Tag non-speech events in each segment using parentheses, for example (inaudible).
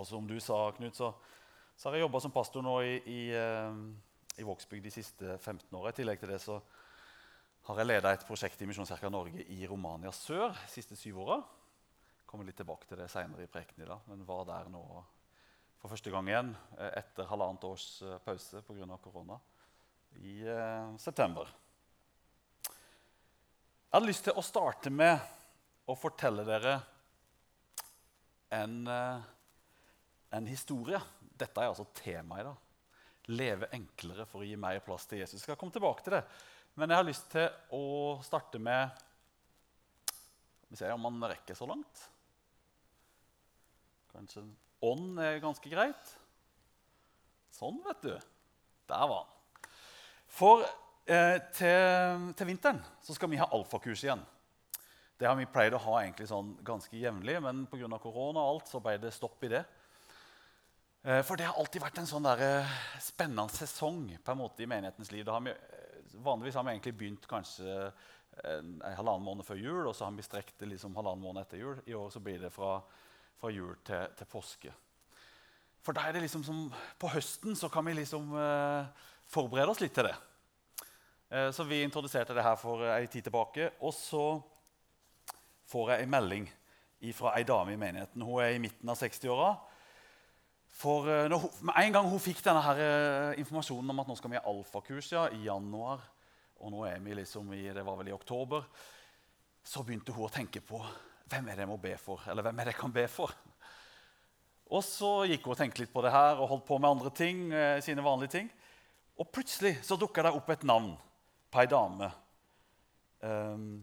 Og som du sa, Knut, så, så har jeg jobba som pastor nå i, i, eh, i Vågsbygd de siste 15 åra. I tillegg til det så har jeg leda et prosjekt i Misjonskirka Norge i Romania sør de siste syv åra. Kommer litt tilbake til det seinere i prekenen i dag, men var der nå for første gang igjen eh, etter halvannet års eh, pause pga. korona i eh, september. Jeg hadde lyst til å starte med å fortelle dere en, eh, en historie. Dette er altså temaet i dag. Leve enklere for å gi mer plass til Jesus. Jeg skal komme tilbake til det. Men jeg har lyst til å starte med Vi ser om man rekker så langt. Kanskje ånd er ganske greit. Sånn, vet du. Der var han. For eh, til, til, vinteren så skal vi ha alfakurs igjen. Det har vi pleid å ha egentlig sånn ganske jevnlig, men pga. korona og alt så ble det stopp i det. Eh, for det har alltid vært en sånn der, eh, spennende sesong på en måte i menighetens liv. Har vi, eh, vanligvis har vi egentlig begynt kanskje en, en halvannen måned før jul, og så har vi strekt det liksom halvannen måned etter jul. I år så blir det fra, fra jul til, til, påske. For da er det liksom som, På høsten så kan vi liksom eh, forberede oss litt til det. Eh, så vi introduserte det her for ei tid tilbake. Og så får jeg en melding fra ei dame i menigheten. Hun er i midten av 60-åra. For uh, hun, Med en gang hun fikk denne her, uh, informasjonen om at nå skal vi ha alfakurs ja, i januar, og nå er vi liksom i, det var vel i oktober, så begynte hun å tenke på hvem er det jeg må be for. Eller hvem er det jeg kan be for? Og så gikk hun og tenkte litt på det her og holdt på med andre ting. Uh, sine vanlige ting. Og plutselig så dukka det opp et navn på ei dame. Um,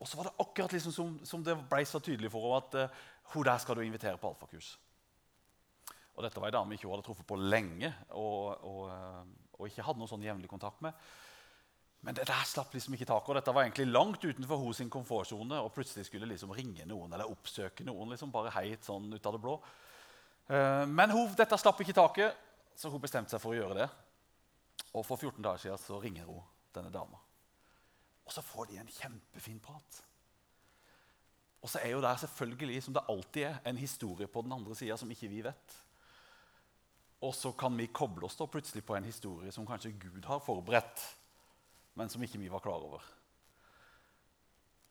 og så var det akkurat liksom som, som det ble så tydelig for henne at hun der skal du invitere på alfakurs. Og dette var ei dame ikke hun hadde truffet på lenge og, og, eh, og ikke hadde noe sånn jevnlig kontakt med. Men det der slapp liksom ikke taket. Og dette var egentlig langt utenfor hos sin komfortsone. Og plutselig skulle liksom ringe noen eller oppsøke noen liksom bare heit sånn ut av det blå. Eh, men hun, dette slapp ikke taket, så hun bestemte seg for å gjøre det. Og for 14 dager siden så ringer hun denne dama. Og så får de en kjempefin prat. Og så er jo der selvfølgelig, som det alltid er, en historie på den andre sida som ikke vi vet. Og så kan vi koble oss da plutselig på en historie som kanskje Gud har forberedt, men som ikke vi var klar over.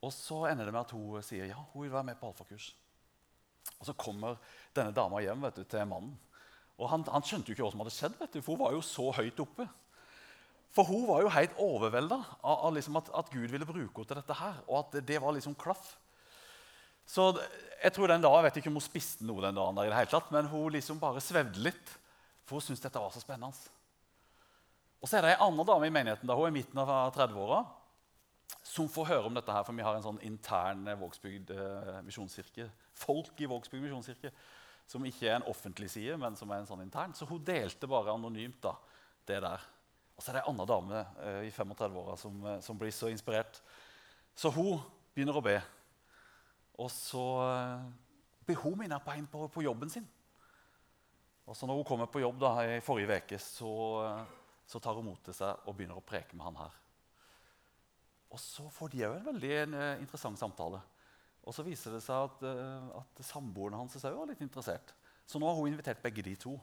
Og så ender det med at hun sier ja, hun vil være med på alfakurs. Og så kommer denne dama hjem vet du, til mannen. Og han, han, skjønte jo ikke hva som hadde skjedd, vet du, for hun var jo så høyt oppe. For hun var jo helt overvelda av, av liksom at, at, Gud ville bruke henne til dette her. Og at det, det var liksom klaff. Så jeg tror den dagen, jeg vet ikke om hun spiste noe den dagen, der i det hele tatt, men hun liksom bare svevde litt. For hun syntes dette var så spennende. Og så er det ei anna dame i menigheten da hun er i midten av 30-åra, som får høre om dette her, for vi har en sånn intern Vågsbygd eh, misjonskirke. Folk i Vågsbygd misjonskirke som ikke er en offentlig side, men som er en sånn intern. Så hun delte bare anonymt da, det der. Og så er det ei anna dame eh, i 35-åra som, eh, som, blir så inspirert. Så hun begynner å be. Og så eh, blir hun minnet på en på, på jobben sin. Og når hun kommer på jobb da, i forrige uke, så, så, tar hun mot til seg og begynner å preke med han her. Og så får de òg en veldig eh, interessant samtale. Og så viser det seg at, uh, at samboeren hans òg var litt interessert. Så nå har hun invitert begge de to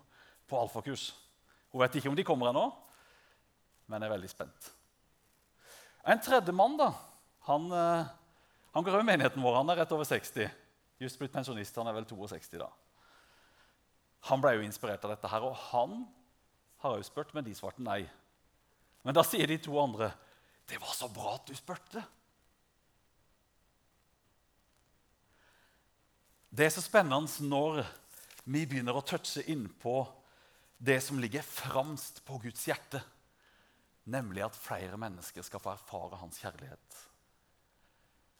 på alfakurs. Hun vet ikke om de kommer ennå, men er veldig spent. En tredje mann da, han, uh, han går over menigheten vår. Han er rett over 60. Just blitt pensjonist. Han er vel 62 da. Han ble jo inspirert av dette, her, og han har òg spurt, men de svarte nei. Men da sier de to andre, 'Det var så bra at du spurte.' Det er så spennende når vi begynner å touche innpå det som ligger fremst på Guds hjerte, nemlig at flere mennesker skal få erfare hans kjærlighet.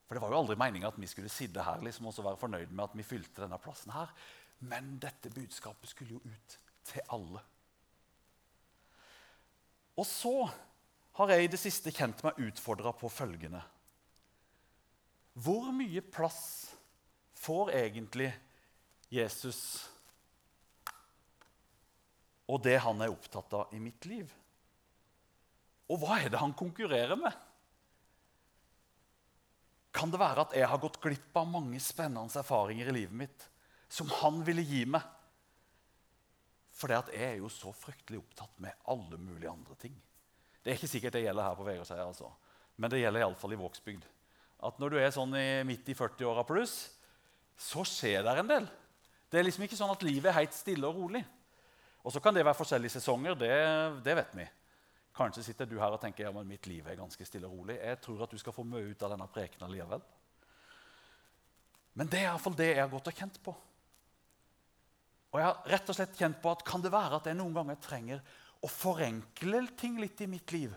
For Det var jo aldri meninga at vi skulle sitte her liksom, og være fornøyd med at vi fylte denne plassen her. Men dette budskapet skulle jo ut til alle. Og så har jeg i det siste kjent meg utfordra på følgende Hvor mye plass får egentlig Jesus og det han er opptatt av i mitt liv? Og hva er det han konkurrerer med? Kan det være at jeg har gått glipp av mange spennende erfaringer i livet mitt som han ville gi meg. For jeg er jo så fryktelig opptatt med alle mulige andre ting. Det er ikke sikkert det gjelder her på Vegårshei, altså. men det gjelder iallfall i Vågsbygd. At når du er sånn i, midt i 40-åra pluss, så skjer det en del. Det er liksom ikke sånn at livet er helt stille og rolig. Og så kan det være forskjellige sesonger. Det, det, vet vi. Kanskje sitter du her og tenker ja, men mitt liv er ganske stille og rolig. Jeg tror at du skal få mye ut av denne prekenen likevel. Men det er iallfall det jeg har gått og kjent på. Og jeg har rett og slett kjent på at kan det være at jeg noen ganger trenger å forenkle ting litt i mitt liv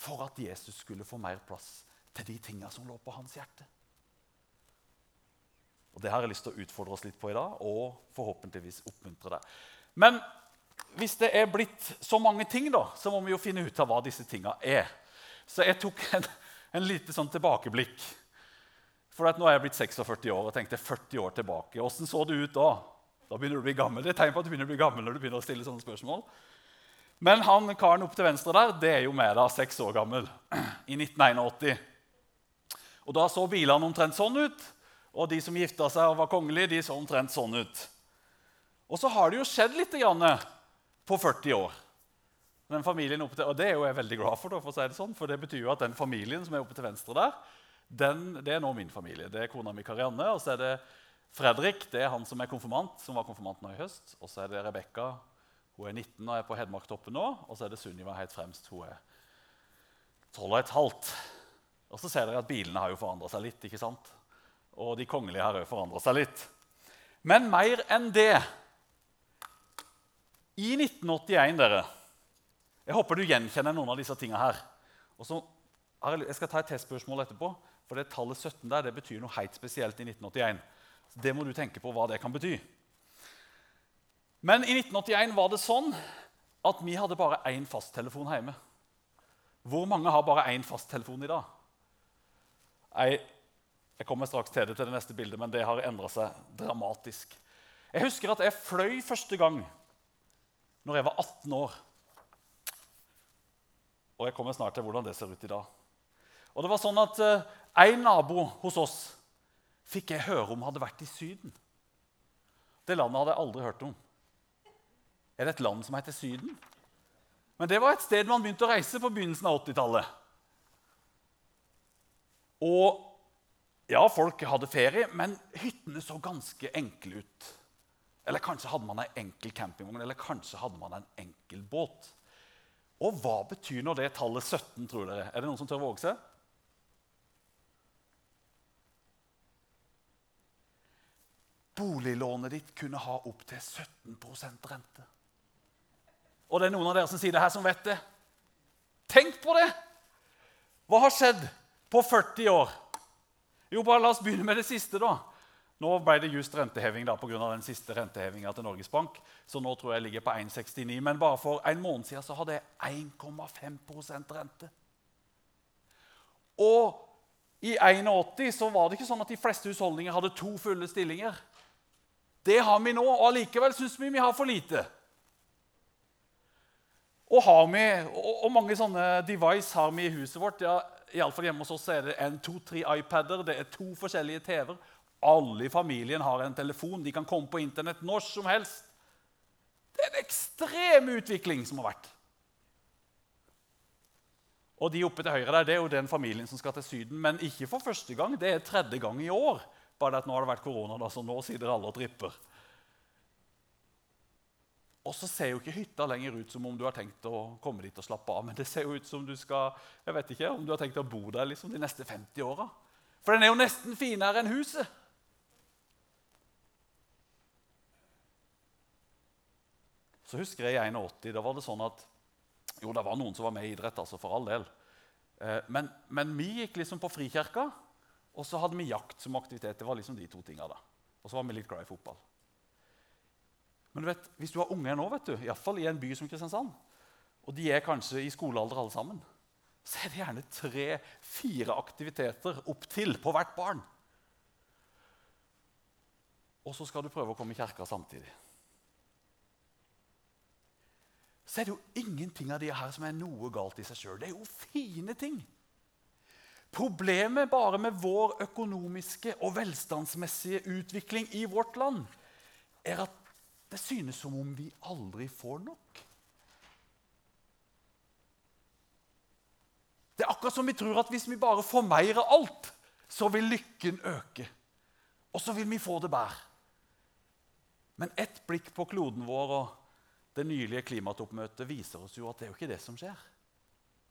for at Jesus skulle få mer plass til de tinga som lå på hans hjerte. Og Det har jeg lyst til å utfordre oss litt på i dag, og forhåpentligvis oppmuntre deg. Men hvis det er blitt så mange ting, da, så må vi jo finne ut av hva disse tinga er. Så jeg tok en, en lite sånn tilbakeblikk. For nå er jeg blitt 46 år og tenkte 40 år tilbake. Åssen så det ut da? Da begynner du å bli gammel. Det er tegn på at du begynner å bli gammel når du begynner å stille sånne spørsmål. Men han karen opp til venstre der, det er jo meg, da, seks år gammel, i 1981. Og Da så bilene omtrent sånn ut, og de som gifta seg og var kongelige, de så omtrent sånn ut. Og så har det jo skjedd litt på 40 år. Den familien oppe til, og Det er jo jeg veldig glad for, for å si det sånn, for det betyr jo at den familien som er oppe til venstre der, den, det er nå min familie. Det er kona mi Karianne, og så er det Fredrik det er han som er konfirmant, som var konfirmant nå i høst. Og så er det Rebekka. Hun er 19 og er på Hedmarktoppen nå. Og så er det Sunniva helt fremst. Hun er 12 og et halvt. Og så ser dere at bilene har jo forandra seg litt. ikke sant? Og de kongelige har òg forandra seg litt. Men mer enn det I 1981, dere Jeg håper du gjenkjenner noen av disse tinga her. Og så, jeg skal ta et testspørsmål etterpå, for det tallet 17 der det betyr noe helt spesielt i 1981. Det må du tenke på hva det kan bety. Men i 1981 var det sånn at vi hadde bare én fasttelefon hjemme. Hvor mange har bare én fasttelefon i dag? Jeg, jeg kommer straks til det til det neste bildet, men det har endra seg dramatisk. Jeg husker at jeg fløy første gang når jeg var 18 år. Og jeg kommer snart til hvordan det ser ut i dag. Og det var sånn at uh, nabo hos oss fikk jeg høre om hadde vært i Syden. Det landet hadde jeg aldri hørt om. Er det et land som heter Syden? Men det var et sted man begynte å reise på begynnelsen av 80-tallet. Og ja, folk hadde ferie, men hyttene så ganske enkle ut. Eller kanskje hadde man en enkel campingvogn, eller kanskje hadde man en enkel båt. Og hva betyr nå det tallet 17, tror dere? Er det noen som tør våge seg? Boliglånet ditt kunne ha opptil 17% rente. Og det er noen av dere som sier det her, som vet det. Tenk på det! Hva har skjedd på 40 år? Jo, bare La oss begynne med det siste. da. Nå ble det just renteheving da, pga. den siste rentehevinga til Norges Bank. Så nå tror jeg jeg ligger på 1,69. Men bare for en måned siden så hadde jeg 1,5% rente. Og i 81 så var det ikke sånn at de fleste husholdninger hadde to fulle stillinger. Det har vi nå, og allikevel syns vi vi har for lite. Og, har vi, og, mange sånne device har vi i huset vårt. Ja, Iallfall hjemme hos oss er det en to-tre iPader, det er to forskjellige TV-er. Alle i familien har en telefon. De kan komme på Internett når som helst. Det er en ekstrem utvikling som har vært. Og de oppe til høyre der, det er jo den familien som skal til Syden. Men ikke for første gang. Det er tredje gang i år. Bare at nå har det vært korona, da, så nå sitter alle og tripper. Og så ser jo ikke hytta lenger ut som om du har tenkt å komme dit og slappe av. Men det ser jo ut som du skal, jeg vet ikke, om du har tenkt å bo der liksom de neste 50 åra. For den er jo nesten finere enn huset. Så husker jeg i 81. Da var det sånn at jo, det var noen som var med i idrett, altså for all del. Eh, men, men vi gikk liksom på Frikirka. Og så hadde vi jakt som aktivitet. Det var liksom de to tinga. Og så var vi litt glad i fotball. Men du vet, hvis du har unger nå, vet du, iallfall i en by som Kristiansand, og de er kanskje i skolealder alle sammen, så er det gjerne tre-fire aktiviteter opptil på hvert barn. Og så skal du prøve å komme i kirka samtidig. Så er det jo ingenting av de her som er noe galt i seg sjøl. Det er jo fine ting. Problemet bare med vår økonomiske og velstandsmessige utvikling i vårt land er at det synes som om vi aldri får nok. Det er akkurat som vi tror at hvis vi bare får mer av alt, så vil lykken øke. Og så vil vi få det bedre. Men ett blikk på kloden vår og det nylige klimatoppmøtet viser oss jo at det er jo ikke det som skjer.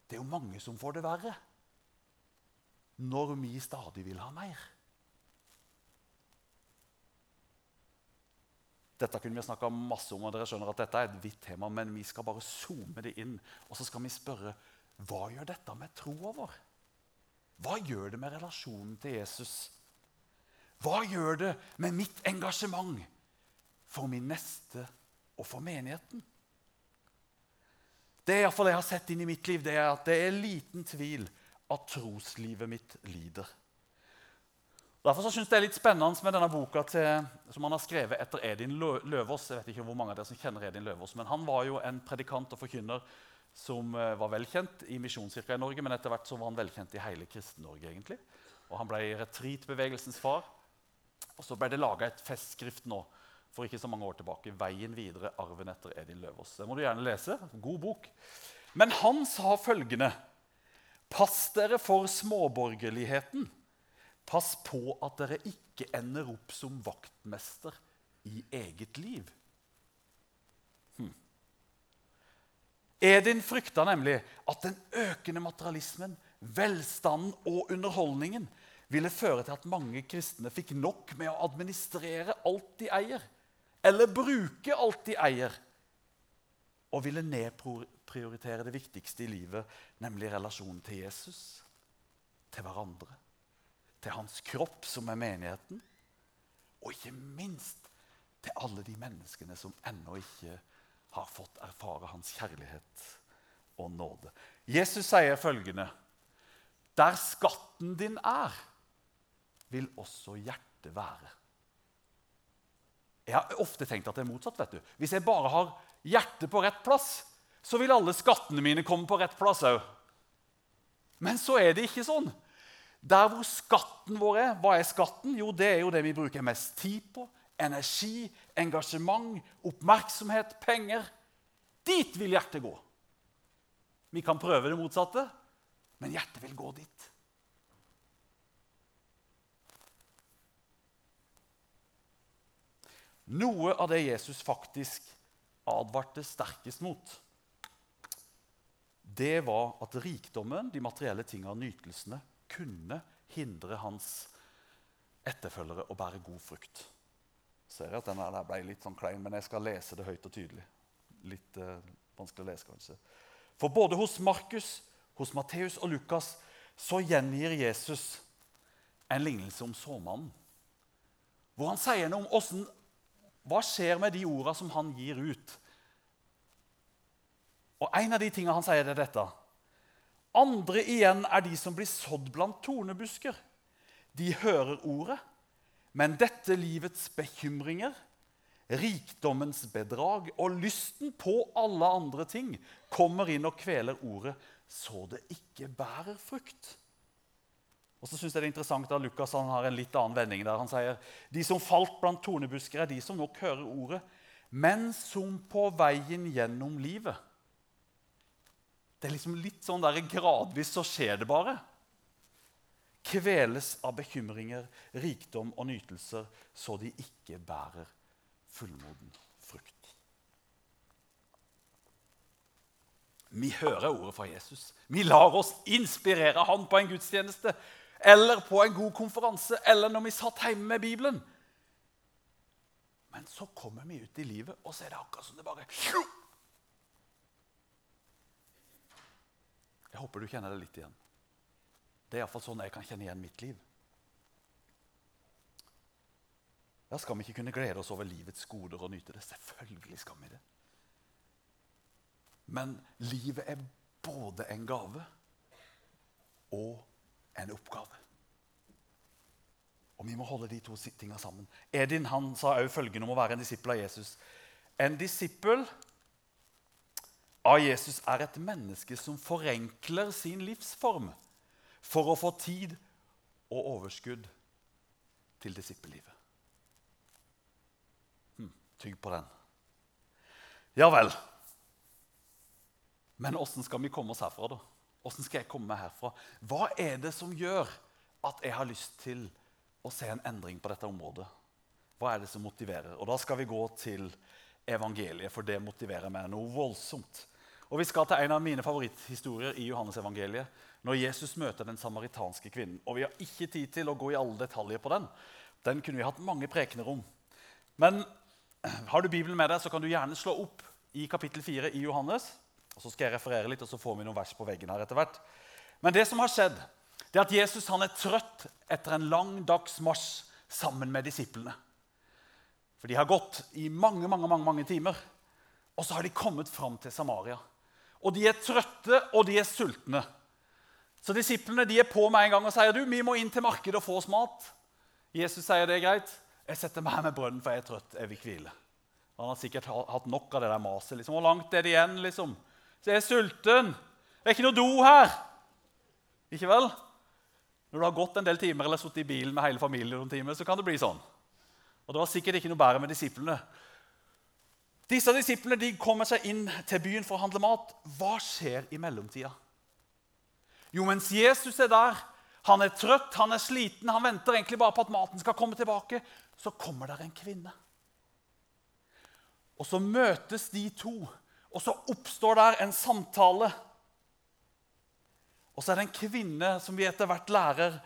Det er jo mange som får det verre når vi stadig vil ha mer. Dette kunne vi snakka masse om, og dere skjønner at dette er et vidt tema, men vi skal bare zoome det inn, og så skal vi spørre hva gjør dette med troa vår? Hva gjør det med relasjonen til Jesus? Hva gjør det med mitt engasjement for min neste og for menigheten? Det jeg har sett inn i mitt liv, det er at det er liten tvil at troslivet mitt lider. Derfor så synes jeg det er litt spennende med denne boka til, som han har skrevet etter Edin Løvaas. Jeg vet ikke hvor mange av dere som kjenner Edin Løvaas, men Han var jo en predikant og forkynner som eh, var velkjent i Misjonskirka i Norge, men etter hvert så var han velkjent i hele Kristen-Norge. egentlig. Og Han ble retreatbevegelsens far. Og så ble det laga et festskrift nå for ikke så mange år tilbake. 'Veien videre. Arven etter Edin Løvaas'. Det må du gjerne lese. God bok. Men han sa følgende.: Pass dere for småborgerligheten. Pass på at dere ikke ender opp som vaktmester i eget liv. Hm. Edin frykta nemlig at den økende materialismen, velstanden og underholdningen ville føre til at mange kristne fikk nok med å administrere alt de eier, eller bruke alt de eier, og ville nedprioritere det viktigste i livet, nemlig relasjonen til Jesus, til hverandre, til hans kropp, som er menigheten, og ikke minst til alle de menneskene som ennå ikke har fått erfare hans kjærlighet og nåde. Jesus sier følgende.: Der skatten din er, vil også hjertet være. Jeg har ofte tenkt at det er motsatt. vet du. Hvis jeg bare har hjertet på rett plass, så vil alle skattene mine komme på rett plass òg. Men så er det ikke sånn. Der hvor skatten vår er, hva er skatten? Jo, det er jo det vi bruker mest tid på. Energi, engasjement, oppmerksomhet, penger. Dit vil hjertet gå. Vi kan prøve det motsatte, men hjertet vil gå dit. Noe av det Jesus faktisk advarte sterkest mot, det var at rikdommen, de materielle tingene nytelsene, kunne hindre hans etterfølgere å bære god frukt. Ser jeg at der ble litt sånn klein, men jeg skal lese det høyt og tydelig. Litt eh, vanskelig å lese, kanskje. For både hos Markus, hos Matteus og Lukas så gjengir Jesus en lignelse om såmannen. Hvor han sier noe om hvordan, hva skjer med de ordene som han gir ut? Og En av de tingene han sier, er dette. Andre igjen er de som blir sådd blant tornebusker. De hører ordet, men dette livets bekymringer, rikdommens bedrag og lysten på alle andre ting kommer inn og kveler ordet, så det ikke bærer frukt. Og så synes jeg det er interessant at Lukas har en litt annen vending. der Han sier de som falt blant tornebusker, er de som nok hører ordet, men som på veien gjennom livet. Det er liksom litt sånn der gradvis så skjer det bare. Kveles av bekymringer, rikdom og nytelser, så de ikke bærer fullmoden frukt. Vi hører ordet fra Jesus. Vi lar oss inspirere han på en gudstjeneste eller på en god konferanse eller når vi satt hjemme med Bibelen. Men så kommer vi ut i livet, og så er det akkurat som det bare Jeg håper du kjenner det litt igjen. Det er iallfall sånn jeg kan kjenne igjen mitt liv. Ja, skal vi ikke kunne glede oss over livets goder og nyte det. Selvfølgelig skal vi det. Men livet er både en gave og en oppgave. Og Vi må holde de to tingene sammen. Edin han sa òg følgende om å være en disippel av Jesus. En disippel av Jesus er et menneske som forenkler sin livsform for å få tid og overskudd til disippellivet. Hm, Tygg på den. Ja vel. Men åssen skal vi komme oss herfra, da? Åssen skal jeg komme meg herfra? Hva er det som gjør at jeg har lyst til å se en endring på dette området? Hva er det som motiverer? Og Da skal vi gå til evangeliet, for det motiverer meg noe voldsomt. Og Vi skal til en av mine favoritthistorier i Johannes-evangeliet, når Jesus møter den samaritanske kvinnen. Og Vi har ikke tid til å gå i alle detaljer på den. Den kunne vi hatt mange prekener om. Men (clears throat) har du Bibelen med deg, så kan du gjerne slå opp i kapittel 4 i Johannes. Og Så skal jeg referere litt, og så får vi noen vers på veggen her etter hvert. Men det som har skjedd, det er at Jesus han er trøtt etter en lang dags marsj sammen med disiplene. For de har gått i mange mange, mange, mange timer. Og så har de kommet fram til Samaria. Og de er trøtte, og de er sultne. Så disiplene de er på med en gang og sier du, vi må inn til markedet og få oss mat. Jesus sier det er greit. Jeg setter meg med brønnen, for jeg er trøtt. Jeg vil hvile. Han har sikkert hatt nok av det der maset. Liksom. Hvor langt er det igjen? liksom? Så jeg er sulten. Det er ikke noe do her. Ikke vel? Når du har gått en del timer eller sittet i bilen med hele familien noen timer, så kan det bli sånn. Og det var sikkert ikke noe bedre med disiplene. Disse disiplene kommer seg inn til byen for å handle mat. Hva skjer i mellomtida? Jo, mens Jesus er der, han er trøtt, han er sliten, han venter egentlig bare på at maten skal komme tilbake, så kommer der en kvinne. Og så møtes de to, og så oppstår der en samtale. Og så er det en kvinne som vi etter hvert lærer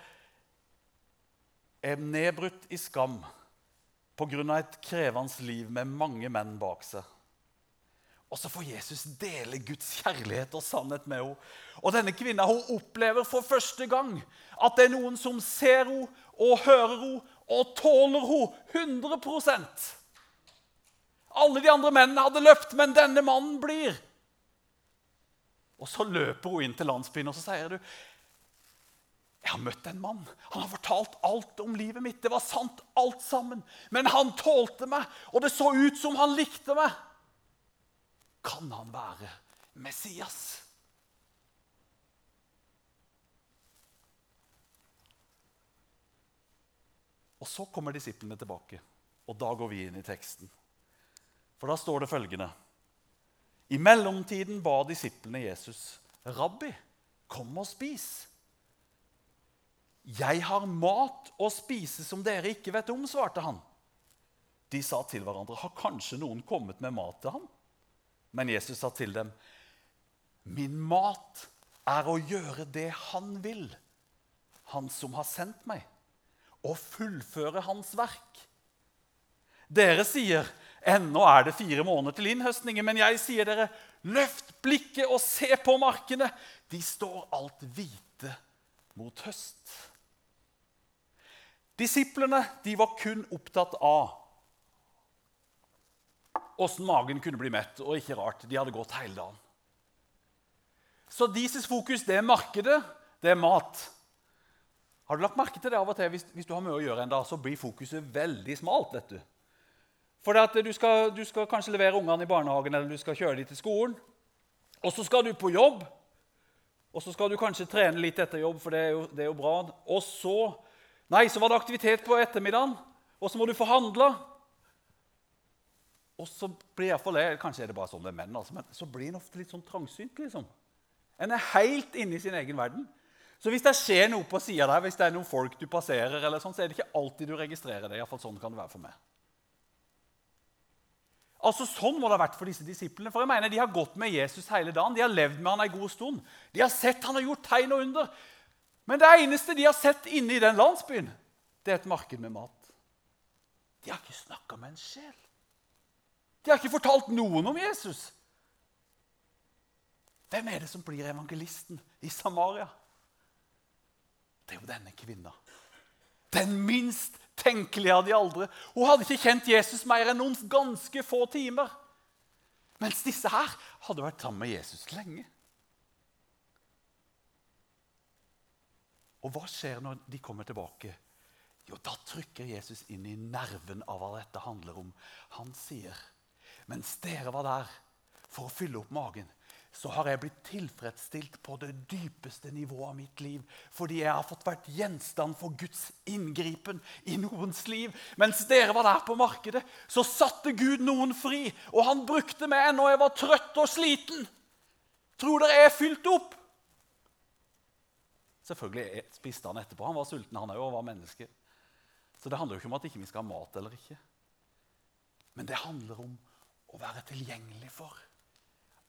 er nedbrutt i skam pga. et krevende liv med mange menn bak seg. Og så får Jesus dele Guds kjærlighet og sannhet med henne. Og denne kvinna hun opplever for første gang at det er noen som ser henne og hører henne og tåler henne 100% Alle de andre mennene hadde løpt, men denne mannen blir. Og så løper hun inn til landsbyen og så sier du, jeg har møtt en mann. Han har fortalt alt om livet mitt. Det var sant, alt sammen. Men han tålte meg, og det så ut som han likte meg. Kan han være Messias? Og så kommer disiplene tilbake, og da går vi inn i teksten. For da står det følgende i mellomtiden ba disiplene Jesus, 'Rabbi, kom og spis.' 'Jeg har mat å spise som dere ikke vet om', svarte han. De sa til hverandre, 'Har kanskje noen kommet med mat til ham?' Men Jesus sa til dem, 'Min mat er å gjøre det han vil, han som har sendt meg, og fullføre hans verk.' Dere sier, Ennå er det fire måneder til innhøstningen, men jeg sier dere, løft blikket og se på markene. De står alt hvite mot høst. Disiplene de var kun opptatt av åssen magen kunne bli mett. Og ikke rart, de hadde gått hele dagen. Så deres fokus det er markedet, det er mat. Har du lagt merke til det av og til? Hvis, hvis du har mye å gjøre en dag, så blir fokuset veldig smalt. vet du. For du skal, du skal kanskje levere ungene i barnehagen eller du skal kjøre dem til skolen. Og så skal du på jobb, og så skal du kanskje trene litt etter jobb, for det er jo, det er jo bra. Og så Nei, så var det aktivitet på ettermiddagen, og så må du forhandle. Og så blir iallfall det Kanskje er det bare sånn det er menn, altså, men så blir en ofte litt sånn trangsynt. liksom. En er helt inne i sin egen verden. Så hvis det skjer noe på sida der, hvis det er noen folk du passerer, eller sånn, så er det ikke alltid du registrerer det. I fall sånn kan det være for meg. Altså Sånn må det ha vært for disse disiplene. For jeg mener De har gått med Jesus hele dagen. De har levd med han en god stund. De har sett han har gjort tegn og under. Men det eneste de har sett inne i den landsbyen, det er et marked med mat. De har ikke snakka med en sjel. De har ikke fortalt noen om Jesus. Hvem er det som blir evangelisten i Samaria? Det er jo denne kvinna. Den minst tenkelige av de aldre. Hun hadde ikke kjent Jesus mer enn noen ganske få timer. Mens disse her hadde vært sammen med Jesus lenge. Og hva skjer når de kommer tilbake? Jo, da trykker Jesus inn i nerven av hva dette handler om. Han sier, mens dere var der for å fylle opp magen, så har jeg blitt tilfredsstilt på det dypeste nivået av mitt liv. Fordi jeg har fått vært gjenstand for Guds inngripen i noens liv. Mens dere var der på markedet, så satte Gud noen fri. Og han brukte meg når jeg var trøtt og sliten. Tror dere jeg fylte opp? Selvfølgelig spiste han etterpå. Han var sulten, han òg, og var menneske. Så det handler jo ikke om at ikke vi ikke skal ha mat eller ikke. Men det handler om å være tilgjengelig for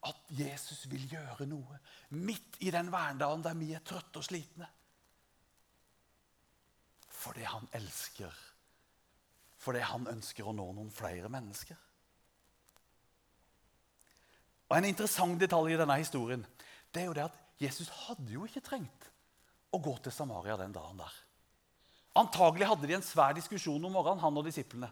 at Jesus vil gjøre noe midt i den hverdagen der vi er trøtte og slitne. Fordi han elsker. Fordi han ønsker å nå noen flere mennesker. Og En interessant detalj i denne historien det er jo det at Jesus hadde jo ikke trengt å gå til Samaria den dagen der. Antagelig hadde de en svær diskusjon om morgenen, han og disiplene.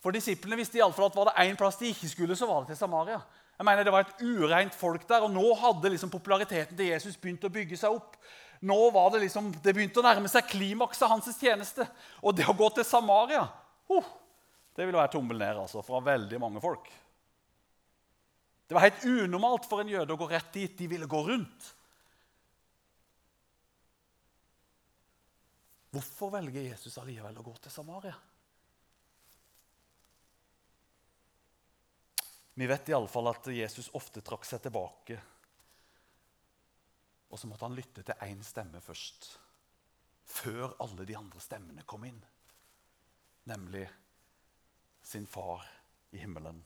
For Disiplene visste i alle fall at var det én plass de ikke skulle, så var det til Samaria. Jeg mener Det var et ureint folk der, og nå hadde liksom populariteten til Jesus begynt å bygge seg opp. Nå var Det liksom, det begynte å nærme seg klimaks av hans tjeneste. Og det å gå til Samaria oh, det ville være tommel ned altså, fra veldig mange folk. Det var helt unormalt for en jøde å gå rett dit. De ville gå rundt. Hvorfor velger Jesus allikevel å gå til Samaria? Vi vet iallfall at Jesus ofte trakk seg tilbake. Og så måtte han lytte til én stemme først, før alle de andre stemmene kom inn. Nemlig sin far i himmelen.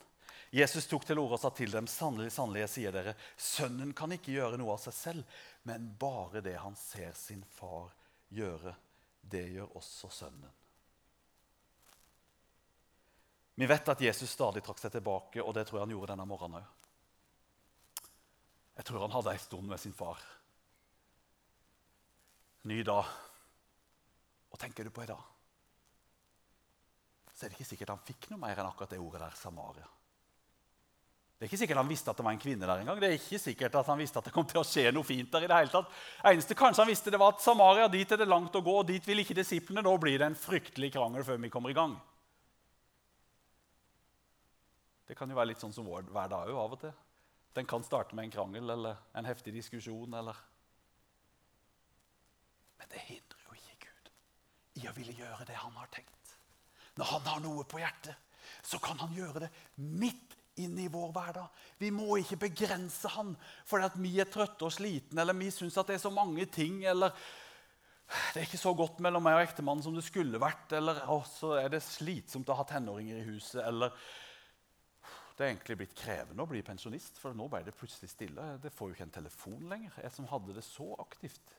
Jesus tok til orde og sa til dem, sannelig, sannelig, jeg sier dere, sønnen kan ikke gjøre noe av seg selv, men bare det han ser sin far gjøre. Det gjør også sønnen. Vi vet at Jesus stadig trakk seg tilbake, og det tror jeg han gjorde denne morgenen òg. Jeg tror han hadde ei stund med sin far. Ny dag. Og tenker du på i dag, så er det ikke sikkert han fikk noe mer enn akkurat det ordet der, Samaria. Det er ikke sikkert han visste at det var en kvinne der engang. Det er ikke sikkert at han visste at det kom til å skje noe fint der i det hele tatt. Eneste kanskje han visste det var at Samaria, dit er det langt å gå, og dit vil ikke disiplene. Da blir det en fryktelig krangel før vi kommer i gang. Det kan jo være litt sånn som vår hverdag av og til. Den kan starte med en krangel eller en heftig diskusjon. eller... Men det hindrer jo ikke Gud i å ville gjøre det han har tenkt. Når han har noe på hjertet, så kan han gjøre det midt inn i vår hverdag. Vi må ikke begrense han fordi at vi er trøtte og slitne eller vi syns det er så mange ting. eller det er ikke så godt mellom meg og ektemannen som det skulle vært. Eller så er det slitsomt å ha tenåringer i huset. Eller det er egentlig blitt krevende å bli pensjonist, for nå ble det plutselig stille. Det får jo ikke en telefon lenger, jeg som hadde det så aktivt.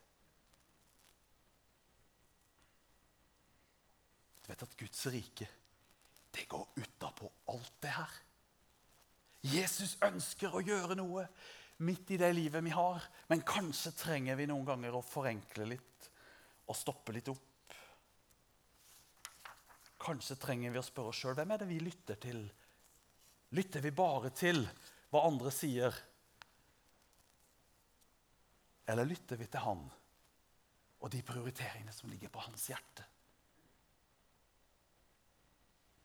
Du vet at Guds rike det går utapå alt det her. Jesus ønsker å gjøre noe midt i det livet vi har. Men kanskje trenger vi noen ganger å forenkle litt og stoppe litt opp. Kanskje trenger vi å spørre oss sjøl hvem er det vi lytter til. Lytter vi bare til hva andre sier? Eller lytter vi til Han og de prioriteringene som ligger på hans hjerte?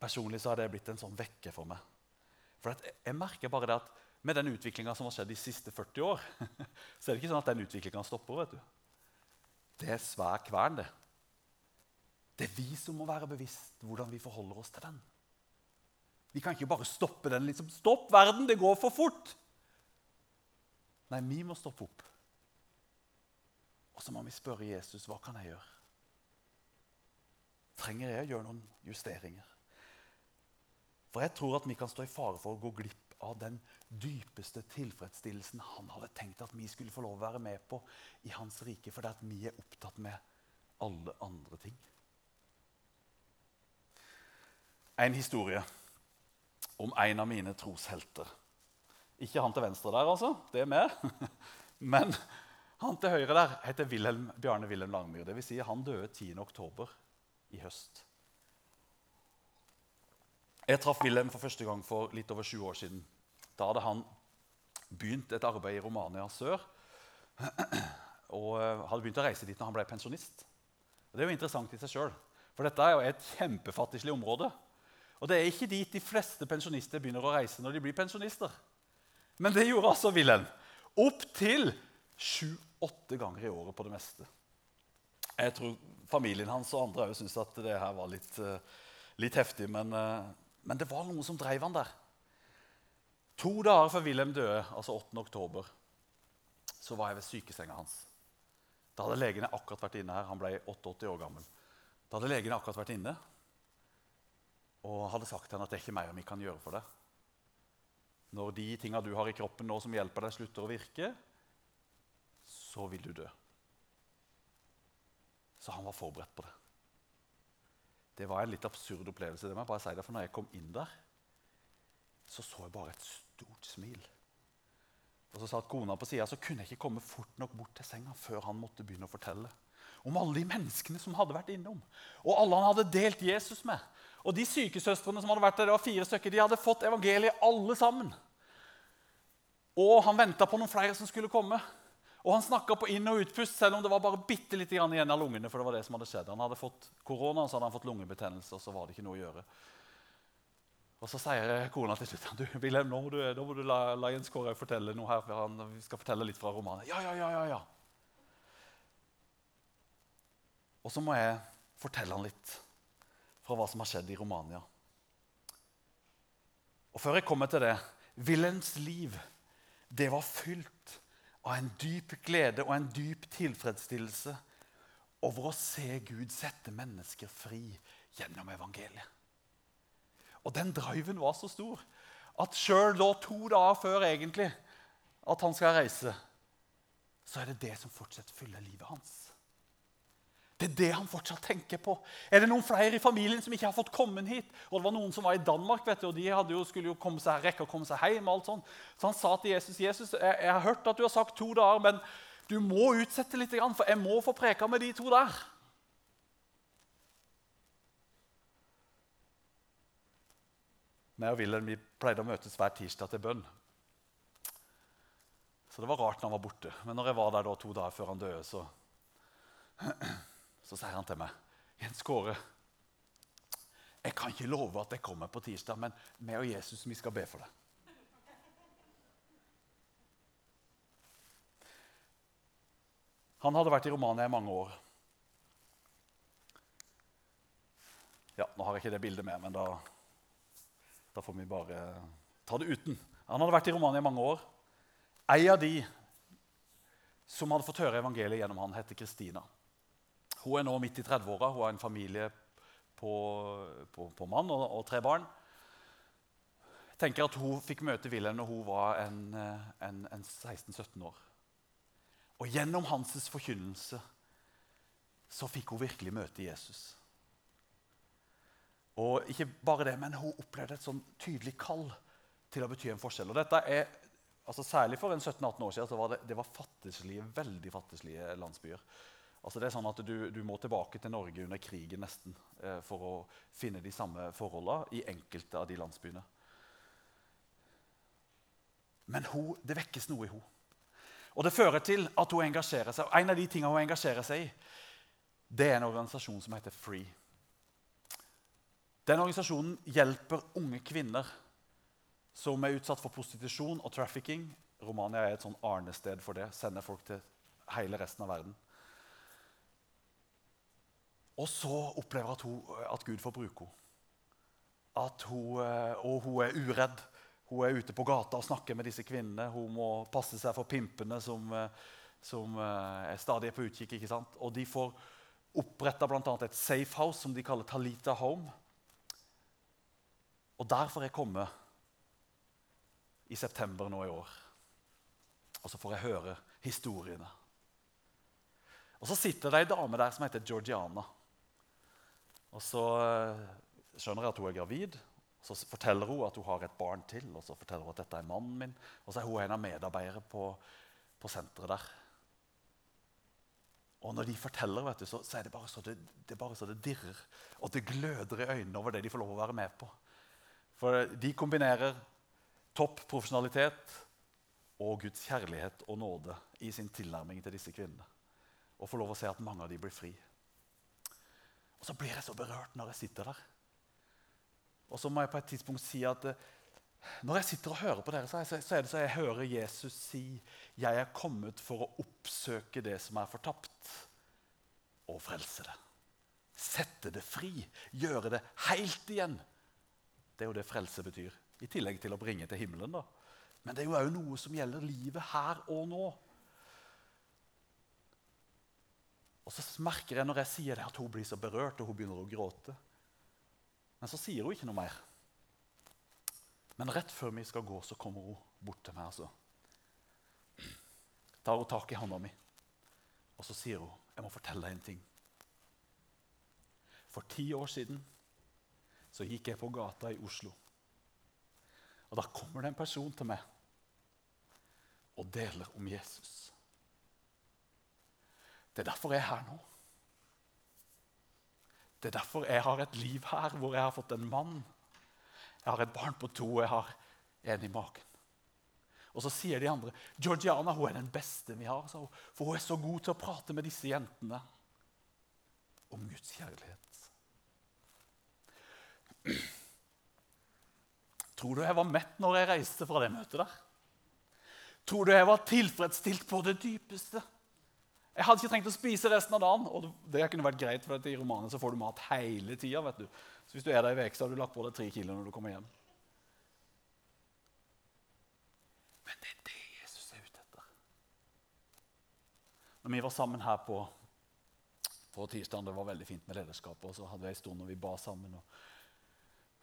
Personlig så har det blitt en sånn vekke for meg. For jeg merker bare det at med den utviklinga som har skjedd de siste 40 år, (laughs) så er det ikke sånn at den utviklinga stopper. vet du. Det er svær kvern, det. Det er vi som må være bevisst hvordan vi forholder oss til den. Vi kan ikke bare stoppe den. liksom, Stopp verden, det går for fort! Nei, vi må stoppe opp. Og så må vi spørre Jesus hva kan jeg gjøre. Trenger jeg å gjøre noen justeringer? For jeg tror at vi kan stå i fare for å gå glipp av den dypeste tilfredsstillelsen han hadde tenkt at vi skulle få lov å være med på i hans rike, fordi at vi er opptatt med alle andre ting. En historie om en av mine troshelter. Ikke han til venstre der, altså. Det er meg. (laughs) Men han til høyre der heter Wilhelm, Bjarne Wilhelm Langmyr. Dvs. Si han døde 10.10. i høst. Jeg traff Wilhelm for første gang for litt over 20 år siden. Da hadde han begynt et arbeid i Romania sør. (clears throat) Og eh, hadde begynt å reise dit når han ble pensjonist. Og det er jo interessant i seg selv, For dette er jo et kjempefattigslig område. Og det er ikke dit de fleste pensjonister begynner å reise når de blir pensjonister. Men det gjorde altså Wilhelm. Opptil sju-åtte ganger i året på det meste. Jeg tror familien hans og andre syntes at det her var litt, eh, litt heftig, men, eh, men, det var noe som drev han der. To dager før Wilhelm døde, altså 8. oktober, så var jeg ved sykesenga hans. Da hadde legene akkurat vært inne her. Han ble 88 år gammel. Da hadde legene akkurat vært inne og hadde sagt til henne at det er ikke mer vi kan gjøre for deg. Når de tinga du har i kroppen nå som hjelper deg, slutter å virke, så vil du dø. Så han var forberedt på det. Det var en litt absurd opplevelse. det må jeg bare si det, for når jeg kom inn der, så så jeg bare et stort smil. Og Så satt kona på sida, så kunne jeg ikke komme fort nok bort til senga før han måtte begynne å fortelle om alle de menneskene som hadde vært innom, og alle han hadde delt Jesus med. Og de sykesøstrene som hadde vært der, det var fire stykker, de hadde fått evangeliet alle sammen. Og han venta på noen flere som skulle komme. Og han snakka på inn- og utpust, selv om det var bare bitte litt igjen av lungene. for det var det som hadde skjedd. Han hadde fått korona, så hadde han fått lungebetennelse, og så var det ikke noe å gjøre. Og Så sier kona til slutt du, Wilhelm, nå må du, nå må du la, la, Jens Kåre fortelle noe her. for han, Vi skal fortelle litt fra romanen. Ja, ja, ja, ja, ja. Og så må jeg fortelle han litt fra hva som har skjedd i Romania. Og Før jeg kommer til det Wilhelms liv det var fylt av en dyp glede og en dyp tilfredsstillelse over å se Gud sette mennesker fri gjennom evangeliet. Og Den driven var så stor at sjøl to dager før egentlig at han skal reise, så er det det som fortsatt fyller livet hans. Det er det han fortsatt tenker på. Er det noen flere i familien som ikke har fått komme hit? Og det var Noen som var i Danmark, vet du, og de jo, skulle jo komme seg, rekke å komme seg hjem. og alt sånt. Så han sa til Jesus Jesus, jeg, jeg har hørt at du har sagt to dager, men du må utsette litt, for jeg må få preka med de to der. Jeg og Wilhelm vi pleide å møtes hver tirsdag til bønn. Så det var rart når han var borte. Men når jeg var der da, to dager før han døde, så så sier han til meg, 'Jens Kåre, jeg kan ikke love at jeg kommer på tirsdag, men vi og Jesus vi skal be for deg.' Han hadde vært i Romania i mange år. Ja, Nå har jeg ikke det bildet med, men da, da får vi bare ta det uten. Han hadde vært i Romania i mange år. Ei av de som hadde fått høre evangeliet gjennom han, heter Kristina. Hun er nå midt i 30-åra. Hun har en familie på, på, på mann og, og, tre barn. Jeg tenker at Hun fikk møte Wilhelm når hun var en, en, en 16-17 år. Og Gjennom hans forkynnelse så fikk hun virkelig møte Jesus. Og ikke bare det, men Hun opplevde et sånn tydelig kall til å bety en forskjell. Og dette er, altså Særlig for en 17-18 år siden så var det, det var fattigslige, veldig fattigslige landsbyer. Altså det er sånn at du, du, må tilbake til Norge under krigen nesten eh, for å finne de samme forholdene i enkelte av de landsbyene. Men hun, det vekkes noe i henne. Og det fører til at hun engasjerer seg. Og En av de tingene hun engasjerer seg i, det er en organisasjon som heter Free. Den organisasjonen hjelper unge kvinner som er utsatt for prostitusjon og trafficking. Romania er et sånn arnested for det. Sender folk til hele resten av verden. Og så opplever at, hun, at Gud får bruke henne. At hun, eh, og hun er uredd. Hun er ute på gata og snakker med disse kvinnene. Hun må passe seg for pimpene som, eh, som eh, er stadig på utkikk. ikke sant? Og de får oppretta bl.a. et safe house som de kaller Talita Home. Og der får jeg komme i september nå i år. Og så får jeg høre historiene. Og så sitter det ei dame der som heter Georgiana. Og Så eh, skjønner jeg at hun er gravid. Så forteller hun at hun har et barn til, og så forteller hun at dette er mannen min. Og så er hun en av medarbeiderne på, på senteret der. Og når de forteller, vet du, så, så er det bare så det, det, bare så det dirrer. Og det gløder i øynene over det de får lov å være med på. For de kombinerer topp profesjonalitet og Guds kjærlighet og nåde i sin tilnærming til disse kvinnene. Og får lov å se at mange av dem blir fri. Og så blir jeg så berørt når jeg sitter der. Og så må jeg på et tidspunkt si at eh, Når jeg sitter og hører på dere, så er det så jeg hører Jesus si 'Jeg er kommet for å oppsøke det som er fortapt, og frelse det'. Sette det fri, gjøre det helt igjen. Det er jo det frelse betyr. I tillegg til å bringe til himmelen. da. Men det er jo òg noe som gjelder livet her og nå. Og så merker jeg når jeg sier det, at hun blir så berørt, og hun begynner å gråte. Men så sier hun ikke noe mer. Men rett før vi skal gå, så kommer hun bort til meg. altså. Tar hun tak i hånda mi, og så sier hun, 'Jeg må fortelle deg en ting.' For ti år siden så gikk jeg på gata i Oslo. Og da kommer det en person til meg og deler om Jesus. Det er derfor jeg er her nå. Det er derfor jeg har et liv her hvor jeg har fått en mann. Jeg har et barn på to, og jeg har en i magen. Og så sier de andre Georgiana hun er den beste vi har. For hun er så god til å prate med disse jentene om Guds kjærlighet. Tror du jeg var mett når jeg reiste fra det møtet der? Tror du jeg var tilfredsstilt på det dypeste? Jeg hadde ikke trengt å spise resten av dagen. og det kunne vært greit, for I romanen så får du mat hele tida. Så hvis du er der i uke, så har du lagt på deg tre kilo når du kommer hjem. Men det er det Jesus er ute etter. Når vi var sammen her på, på tirsdag, det var veldig fint med lederskapet, og så hadde vi en stund når vi ba sammen. og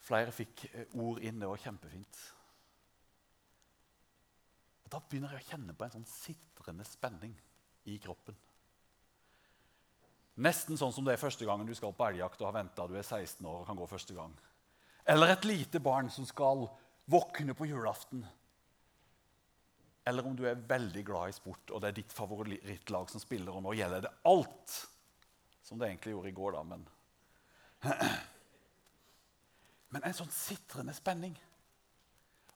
Flere fikk eh, ord inn. Det var kjempefint. Og Da begynner jeg å kjenne på en sånn sitrende spenning i kroppen. Nesten sånn som det er første gangen du skal på elgjakt og har venta du er 16 år og kan gå første gang. Eller et lite barn som skal våkne på julaften. Eller om du er veldig glad i sport, og det er ditt favorittlag som spiller, og nå gjelder det alt. Som det egentlig gjorde i går, da, men (clears throat) Men en sånn sitrende spenning.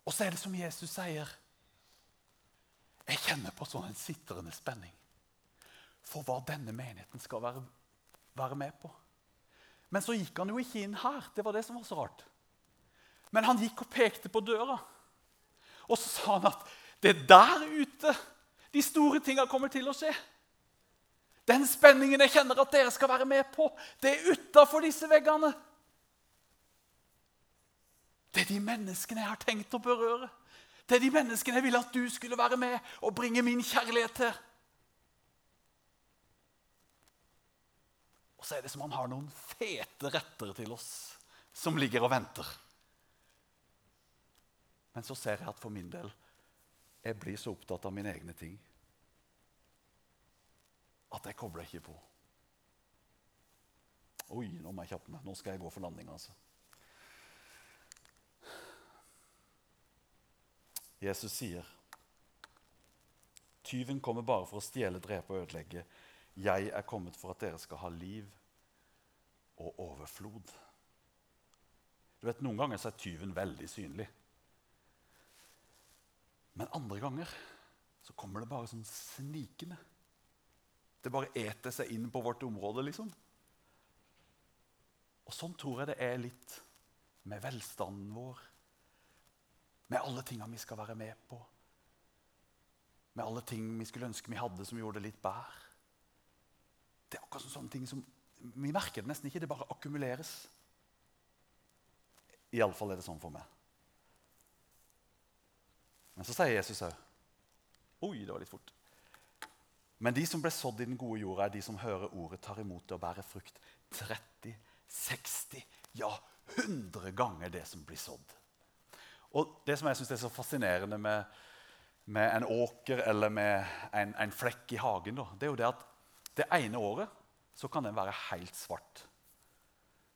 Og så er det som Jesus sier. Jeg kjenner på sånn en sitrende spenning for hva denne menigheten skal være, være, med på. Men så gikk han jo ikke inn her. Det var det som var så rart. Men han gikk og pekte på døra. Og så sa han at det er der ute de store tinga kommer til å skje. Den spenningen jeg kjenner at dere skal være med på, det er utafor disse veggene. Det er de menneskene jeg har tenkt å berøre. Det er de menneskene jeg ville at du skulle være med og bringe min kjærlighet til. Og så er det som han har noen fete retter til oss som ligger og venter. Men så ser jeg at for min del jeg blir så opptatt av mine egne ting at jeg kobler ikke på. Oi, nå må jeg kjappe meg. Nå skal jeg gå for landing. altså. Jesus sier, 'Tyven kommer bare for å stjele, drepe og ødelegge.' 'Jeg er kommet for at dere skal ha liv og overflod.' Du vet, Noen ganger er tyven veldig synlig. Men andre ganger så kommer det bare sånn snikende. Det bare eter seg inn på vårt område, liksom. Og sånn tror jeg det er litt med velstanden vår. Med alle tinga vi skal være med på. Med alle ting vi skulle ønske vi hadde som gjorde det litt bedre. Det er akkurat sånne ting som Vi merker det nesten ikke. Det bare akkumuleres. Iallfall er det sånn for meg. Men så sier Jesus òg Oi, det var litt fort. Men de som ble sådd i den gode jorda, er de som hører ordet, tar imot det og bærer frukt 30, 60, ja 100 ganger det som blir sådd. Og Det som jeg synes er så fascinerende med, med en åker eller med en, en flekk i hagen, da, det er jo det at det ene året så kan den være helt svart.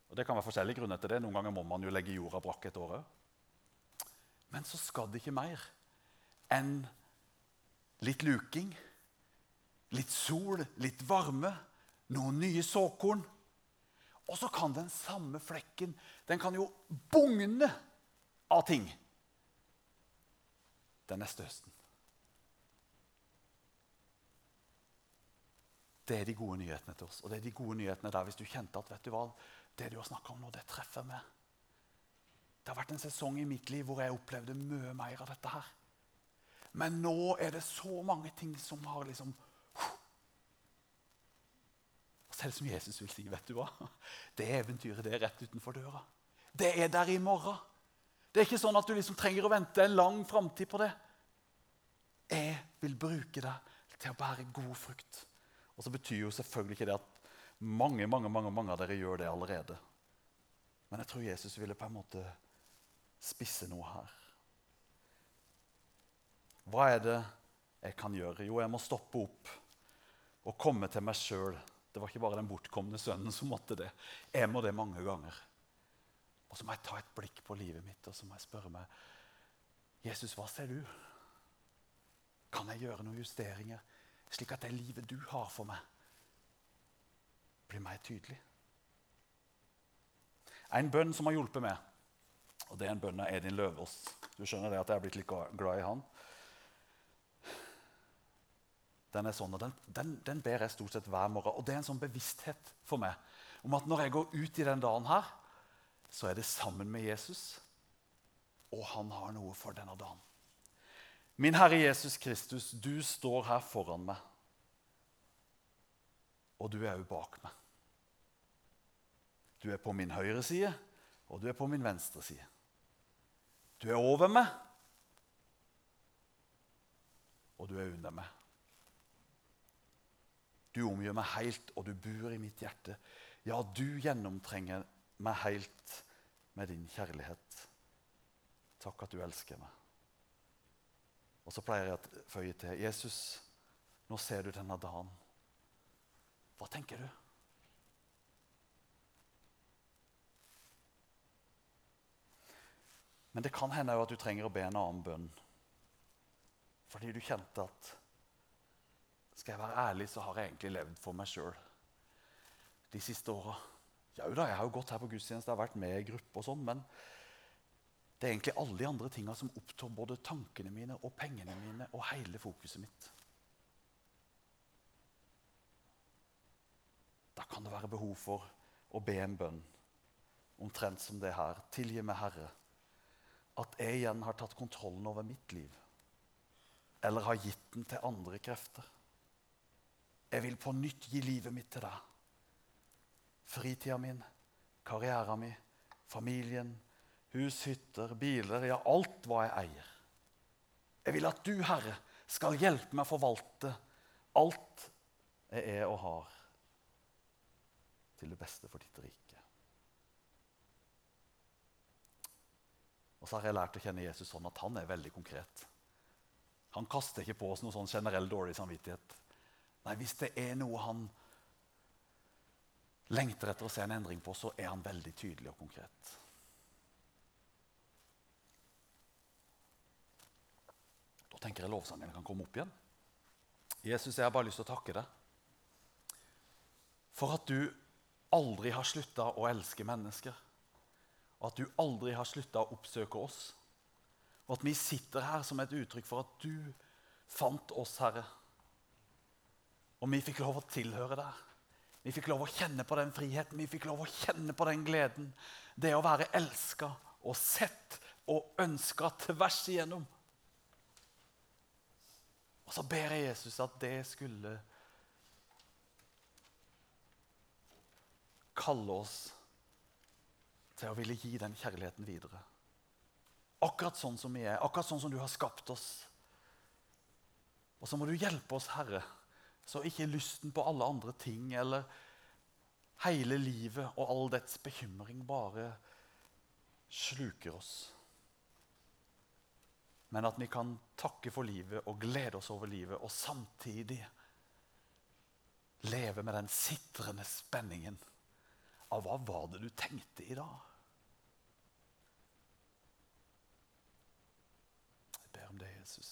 Og Det kan være forskjellige grunner til det. Noen ganger må man jo legge jorda brakk et år òg. Men så skal det ikke mer enn litt luking, litt sol, litt varme, noen nye såkorn. Og så kan den samme flekken den kan jo bugne av ting den neste høsten. Det er de gode nyhetene til oss. Og det er de gode nyhetene der hvis du kjente at vet du hva, det du har snakka om nå, det treffer meg. Det har vært en sesong i mitt liv hvor jeg opplevde mye mer av dette her. Men nå er det så mange ting som har liksom Selv som Jesus vil si, vet du hva? Det eventyret det er rett utenfor døra. Det er der i morgen. Det er ikke sånn at du liksom trenger å vente en lang framtid på det. Jeg vil bruke deg til å bære god frukt. Og så betyr jo selvfølgelig ikke det at mange, mange, mange, mange av dere gjør det allerede. Men jeg tror Jesus ville på en måte spisse noe her. Hva er det jeg kan gjøre? Jo, jeg må stoppe opp og komme til meg sjøl. Det var ikke bare den bortkomne sønnen som måtte det. Jeg må det mange ganger. Og så må jeg ta et blikk på livet mitt og så må jeg spørre meg Jesus, hva ser du? Kan jeg gjøre noen justeringer, slik at det livet du har for meg, blir mer tydelig? En bønn som har hjulpet meg, og det er en bønn av Edin Løvaas. Du skjønner det at jeg er blitt litt glad i han. Den er sånn, og den, den, den, ber jeg stort sett hver morgen. Og det er en sånn bevissthet for meg om at når jeg går ut i den dagen her, så er det sammen med Jesus, og han har noe for denne dagen. Min Herre Jesus Kristus, du står her foran meg, og du er òg bak meg. Du er på min høyre side, og du er på min venstre side. Du er over meg, og du er under meg. Du omgjør meg helt, og du bor i mitt hjerte. Ja, du gjennomtrenger meg helt med din kjærlighet. Takk at du elsker meg. Og så pleier jeg å føye til Jesus, nå ser du denne dagen. Hva tenker du? Men det kan hende at du trenger å be en annen bønn. Fordi du kjente at skal jeg være ærlig, så har jeg egentlig levd for meg sjøl de siste åra. Ja, jeg har jo gått her på gudstjeneste, jeg har vært med i gruppe og sånn, men det er egentlig alle de andre tinga som opptar både tankene mine og pengene mine og hele fokuset mitt. Da kan det være behov for å be en bønn omtrent som det her. Tilgi meg, Herre at jeg igjen har tatt kontrollen over mitt liv. Eller har gitt den til andre krefter. Jeg vil på nytt gi livet mitt til deg. Fritida min, karrieren min, familien, hus, hytter, biler, ja, alt hva jeg eier. Jeg vil at du, Herre, skal hjelpe meg å forvalte alt jeg er og har, til det beste for ditt rike. Og så har jeg lært å kjenne Jesus sånn at han er veldig konkret. Han kaster ikke på oss noe sånn generell dårlig samvittighet. Nei, Hvis det er noe han lengter etter å se en endring på, så er han veldig tydelig og konkret. Da tenker jeg lovsangen kan komme opp igjen. Jesus, jeg har bare lyst til å takke deg for at du aldri har slutta å elske mennesker og at du aldri har slutta å oppsøke oss. Og at vi sitter her som et uttrykk for at du fant oss, Herre. Og vi fikk lov å tilhøre deg. Vi fikk lov å kjenne på den friheten, vi fikk lov å kjenne på den gleden. Det å være elska og sett og ønska tvers igjennom. Og så ber jeg Jesus at det skulle kalle oss til å ville gi den kjærligheten videre. Akkurat sånn som vi er, akkurat sånn som du har skapt oss. Og så må du hjelpe oss, Herre, så ikke lysten på alle andre ting eller hele livet og all dets bekymring bare sluker oss. Men at vi kan takke for livet og glede oss over livet, og samtidig leve med den sitrende spenningen av hva var det du tenkte i dag? Jeg ber om det, Jesus,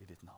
i ditt navn.